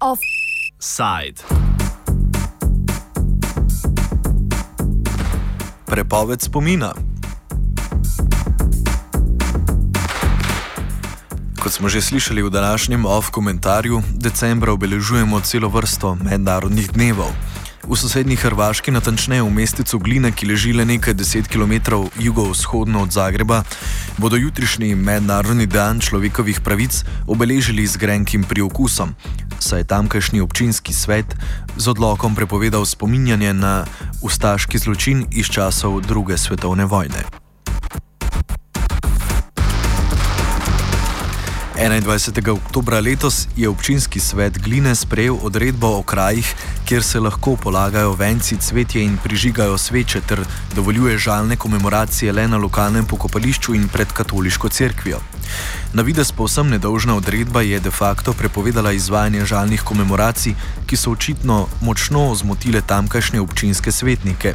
Offside. Prepoved spomina. Kot smo že slišali v današnjem off komentarju, decembra obeležujemo celo vrsto mednarodnih dnevov. V sosednji Hrvaški, natančneje v mestecu Gline, ki leži le nekaj deset km jugovzhodno od Zagreba, bodo jutrišnji mednarodni dan človekovih pravic obeležili z grenkim priokusom, saj je tamkajšnji občinski svet z odlokom prepovedal spominjanje na ustaški zločin iz časov druge svetovne vojne. 21. oktober letos je občinski svet Gline sprejel odredbo o krajih, kjer se lahko polagajo venci, cvetje in prižigajo sveče, ter dovoljuje žalne komemoracije le na lokalnem pokopališču in pred katoliško cerkvijo. Na vides povsem nedolžna odredba je de facto prepovedala izvajanje žalnih komemoracij, ki so očitno močno zmotile tamkajšnje občinske svetnike.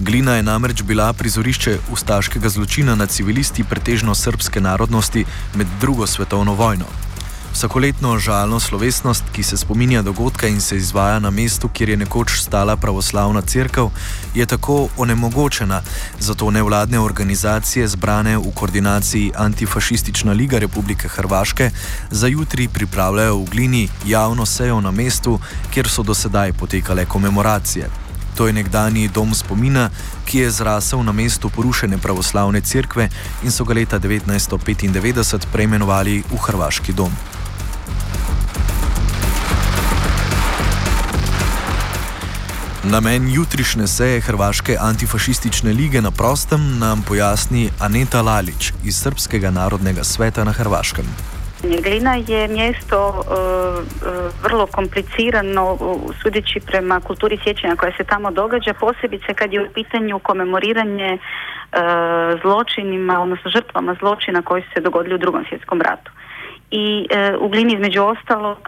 Glina je namreč bila prizorišče ustaškega zločina nad civilisti pretežno srpske narodnosti med drugo svetovno vojno. Vsakoletno žalno slovesnost, ki se spominja dogodka in se izvaja na mestu, kjer je nekoč stala pravoslavna crkva, je tako onemogočena, zato nevladne organizacije zbrane v koordinaciji Antifašistična liga Republike Hrvaške za jutri pripravljajo v Glini javno sejo na mestu, kjer so dosedaj potekale komemoracije. To je nekdani dom spomina, ki je zrasel na mestu porušene pravoslavne cerkve in so ga leta 1995 preimenovali v Hrvaški dom. Namen jutrišnje seje Hrvaške antifašistične lige na prostem nam pojasni Aneta Lalič iz Srpskega narodnega sveta na Hrvaškem. Glina je mjesto e, e, vrlo komplicirano sudeći prema kulturi sjećanja koja se tamo događa, posebice kad je u pitanju komemoriranje e, zločinima, odnosno žrtvama zločina koji su se dogodili u drugom svjetskom ratu. I u Glini između ostalog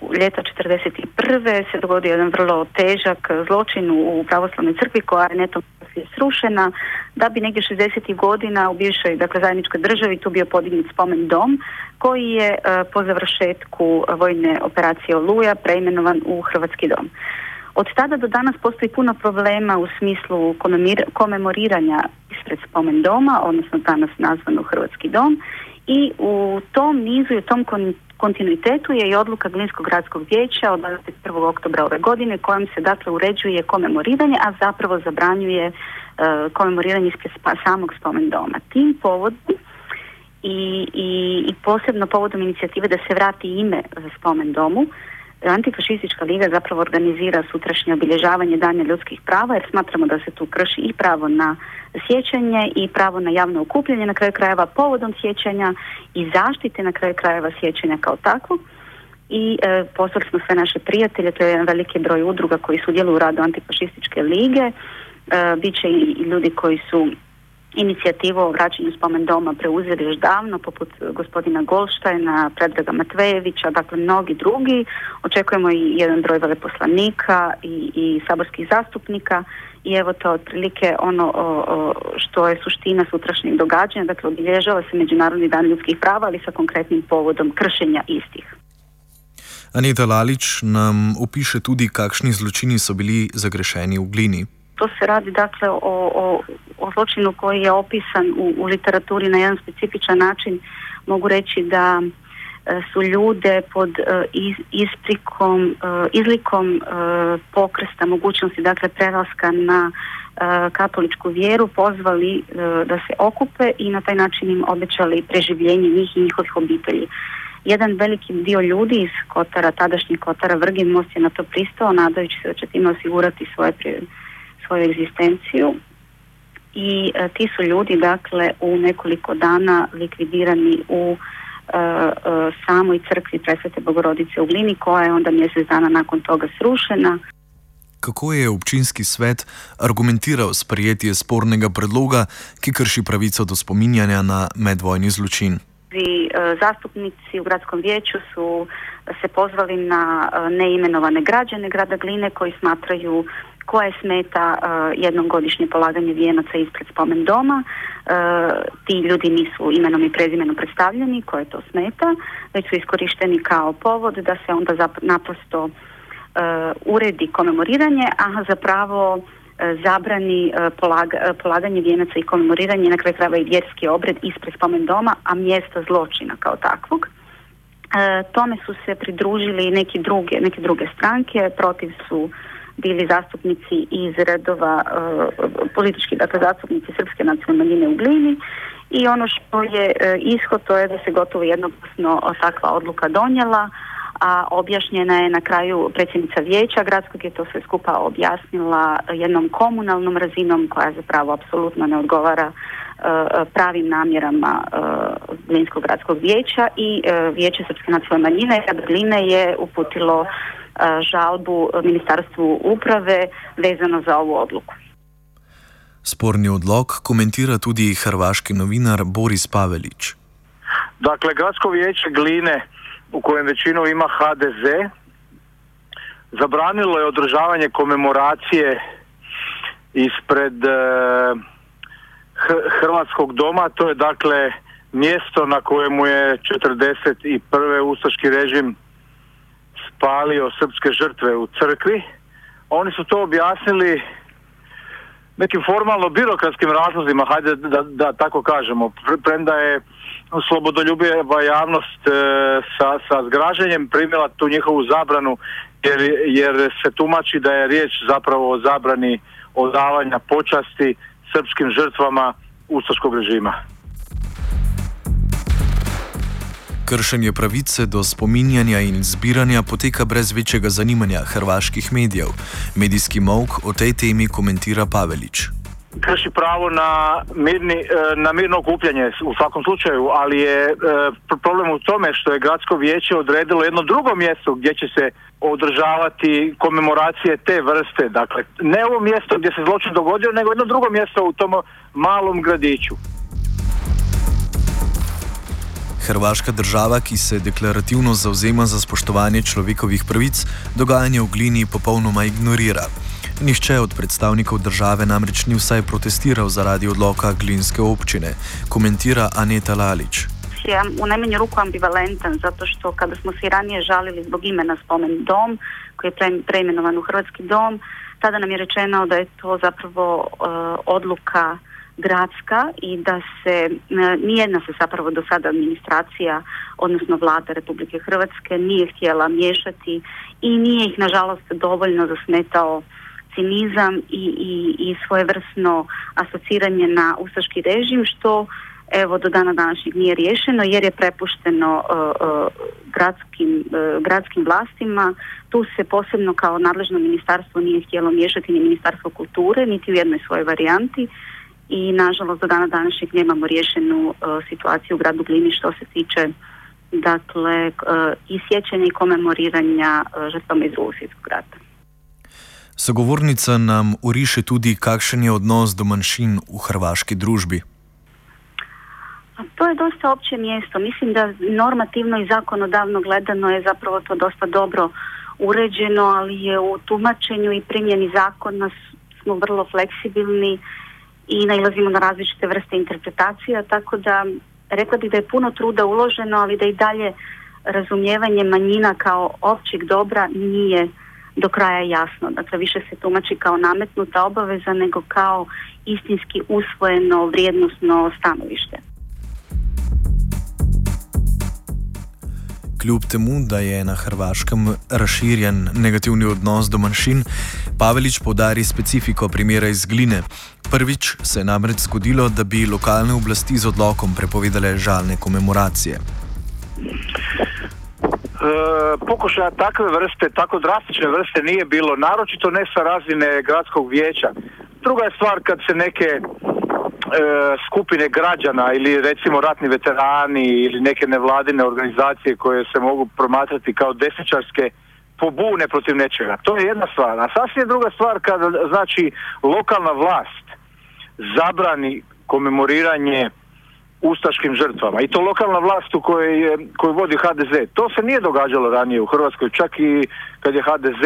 u ljeta 1941. se dogodio jedan vrlo težak zločin u pravoslavnoj crkvi koja je netom je srušena, da bi negdje 60. godina u bivšoj dakle, zajedničkoj državi tu bio podignut spomen dom koji je e, po završetku vojne operacije Oluja preimenovan u Hrvatski dom. Od tada do danas postoji puno problema u smislu komemoriranja ispred spomen doma, odnosno danas nazvano Hrvatski dom i u tom nizu i u tom kontinuitetu je i odluka Glinskog gradskog vijeća od 21. oktobra ove godine kojom se dakle uređuje komemoriranje, a zapravo zabranjuje uh, komemoriranje ispred samog spomen doma. Tim povodom i, i, i posebno povodom inicijative da se vrati ime za spomen domu, Antifašistička liga zapravo organizira sutrašnje obilježavanje Danja ljudskih prava jer smatramo da se tu krši i pravo na sjećanje i pravo na javno okupljanje na kraju krajeva povodom sjećanja i zaštite na kraju krajeva sjećanja kao takvo. I e, poslali smo sve naše prijatelje, to je jedan veliki broj udruga koji sudjeluju u radu Antifašističke lige, e, bit će i ljudi koji su inicijativu o vraćanju spomen doma preuzeli još davno, poput gospodina Golštajna, Predraga Matvejevića, dakle mnogi drugi. Očekujemo i jedan broj veleposlanika i, i saborskih zastupnika i evo to otprilike ono o, što je suština sutrašnjeg događanja, dakle obilježava se Međunarodni dan ljudskih prava, ali sa konkretnim povodom kršenja istih. Anita Lalič nam opiše tudi, kakšni zločini so bili zagrešeni v glini. To se radi dakle o, o, o zločinu koji je opisan u, u literaturi na jedan specifičan način. Mogu reći da e, su ljude pod e, iz, isprikom, e, izlikom pokresta mogućnosti dakle prelaska na katoličku vjeru pozvali da se okupe i na taj način im obećali preživljenje njih i njihovih obitelji. Jedan veliki dio ljudi iz Kotara, tadašnjih Kotara Vrgin most je na to pristao nadajući se da će time osigurati svoje svoju egzistenciju i e, ti su ljudi dakle u nekoliko dana likvidirani u e, e, samoj crkvi Presvete Bogorodice u Glini koja je onda mjesec dana nakon toga srušena. Kako je občinski svet argumentiral sprijetje spornega predloga, ki krši pravico do spominjanja na medvojni zločin? Zastupnici u gradskom vijeću su se pozvali na neimenovane građane grada Gline koji smatraju koje smeta jednom godišnje polaganje vijenaca ispred spomen doma. Ti ljudi nisu imenom i prezimenom predstavljeni koje to smeta, već su iskorišteni kao povod da se onda naprosto uredi komemoriranje, a zapravo zabrani polaganje vijenaca i komemoriranje na kraju krajeva i vjerski obred ispred spomen doma, a mjesta zločina kao takvog. Tome su se pridružili neki druge, neke druge stranke, protiv su bili zastupnici iz redova e, politički, dakle zastupnici Srpske nacionalne manjine u Glini i ono što je e, ishod to je da se gotovo jednoglasno takva odluka donijela, a objašnjena je na kraju predsjednica vijeća gradskog je to sve skupa objasnila jednom komunalnom razinom koja zapravo apsolutno ne odgovara pravim namjerama Glinskog e, gradskog vijeća i e, Vijeće Srpske nacionalne manjine Berline je uputilo žalbu Ministarstvu uprave vezano za ovu odluku. Sporni odlog komentira tudi hrvaški novinar Boris Pavelić. Dakle, gradsko vijeće Gline, u kojem većinu ima HDZ, zabranilo je održavanje komemoracije ispred Hrvatskog doma, to je dakle mjesto na kojemu je 41. ustaški režim spalio srpske žrtve u crkvi. Oni su to objasnili nekim formalno birokratskim razlozima, hajde da, da tako kažemo, premda je slobodoljubiva javnost e, sa, sa zgraženjem primjela tu njihovu zabranu jer, jer se tumači da je riječ zapravo o zabrani odavanja počasti srpskim žrtvama ustaškog režima. Kršenje pravice do spominjanja in zbiranja poteka brez večjega zanimanja hrvaških medijev. Medijski mok o tej temi komentira Pavelić. Krši pravo na, mirni, e, na mirno okupljanje u svakom slučaju, ali je e, problem u tome što je gradsko vijeće odredilo jedno drugo mjesto gdje će se održavati komemoracije te vrste. Dakle, ne ovo mjesto gdje se zločin dogodio, nego jedno drugo mjesto u tom malom gradiću. Hrvaška država, ki se deklarativno zauzema za spoštovanje človekovih pravic, dogajanje v glini popolnoma ignorira. Nihče od predstavnikov države namreč ni vsaj protestiral zaradi odloka glinske občine, komentira Aneta Lalič. je u najmanju ruku ambivalentan zato što kada smo se ranije žalili zbog imena spomen dom koji je preimenovan u Hrvatski dom tada nam je rečeno da je to zapravo uh, odluka gradska i da se uh, nijedna se zapravo do sada administracija odnosno vlada Republike Hrvatske nije htjela miješati i nije ih nažalost dovoljno zasmetao cinizam i, i, i svojevrsno asociranje na ustaški režim što evo do dana današnjeg nije riješeno jer je prepušteno uh, uh, gradskim, uh, gradskim vlastima. Tu se posebno kao nadležno ministarstvo nije htjelo miješati ni ministarstvo kulture niti u jednoj svojoj varijanti i nažalost do dana današnjeg nemamo riješenu situaciju u gradu Glini što se tiče dakle i sjećanja i komemoriranja žrtvama iz drugog svjetskog rata. Sogovornica nam uriše tudi, kakšen je odnos do manjšin v hrvaški družbi. To je dosta opće mjesto. Mislim da normativno i zakonodavno gledano je zapravo to dosta dobro uređeno, ali je u tumačenju i primjeni zakona smo vrlo fleksibilni i nailazimo na različite vrste interpretacija, tako da rekla bih da je puno truda uloženo, ali da i dalje razumijevanje manjina kao općeg dobra nije do kraja jasno. Dakle, više se tumači kao nametnuta obaveza nego kao istinski usvojeno vrijednostno stanovište. Kljub temu, da je na Hrvaškem razširjen negativni odnos do manjšin, Pavelič podari specifiko primera iz Gline. Prvič se je namreč zgodilo, da bi lokalne oblasti z odlokom prepovedale žalne komemoracije. E, pokušaja takve vrste, tako drastične vrste nije bilo, naročito ne sa razine gradskog vijeća. Druga je stvar kad se neke e, skupine građana ili recimo ratni veterani ili neke nevladine organizacije koje se mogu promatrati kao desničarske pobune protiv nečega. To je jedna stvar. A sasvim je druga stvar kad znači lokalna vlast zabrani komemoriranje ustaškim žrtvama i to lokalna vlast u kojoj je, koju vodi HDZ. To se nije događalo ranije u Hrvatskoj, čak i kad je HDZ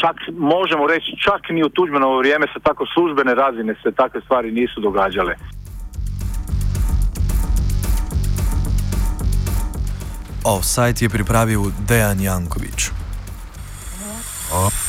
čak možemo reći čak ni u Tuđmanovo vrijeme sa tako službene razine se takve stvari nisu događale. Offside je pripravio Dejan Janković. Off.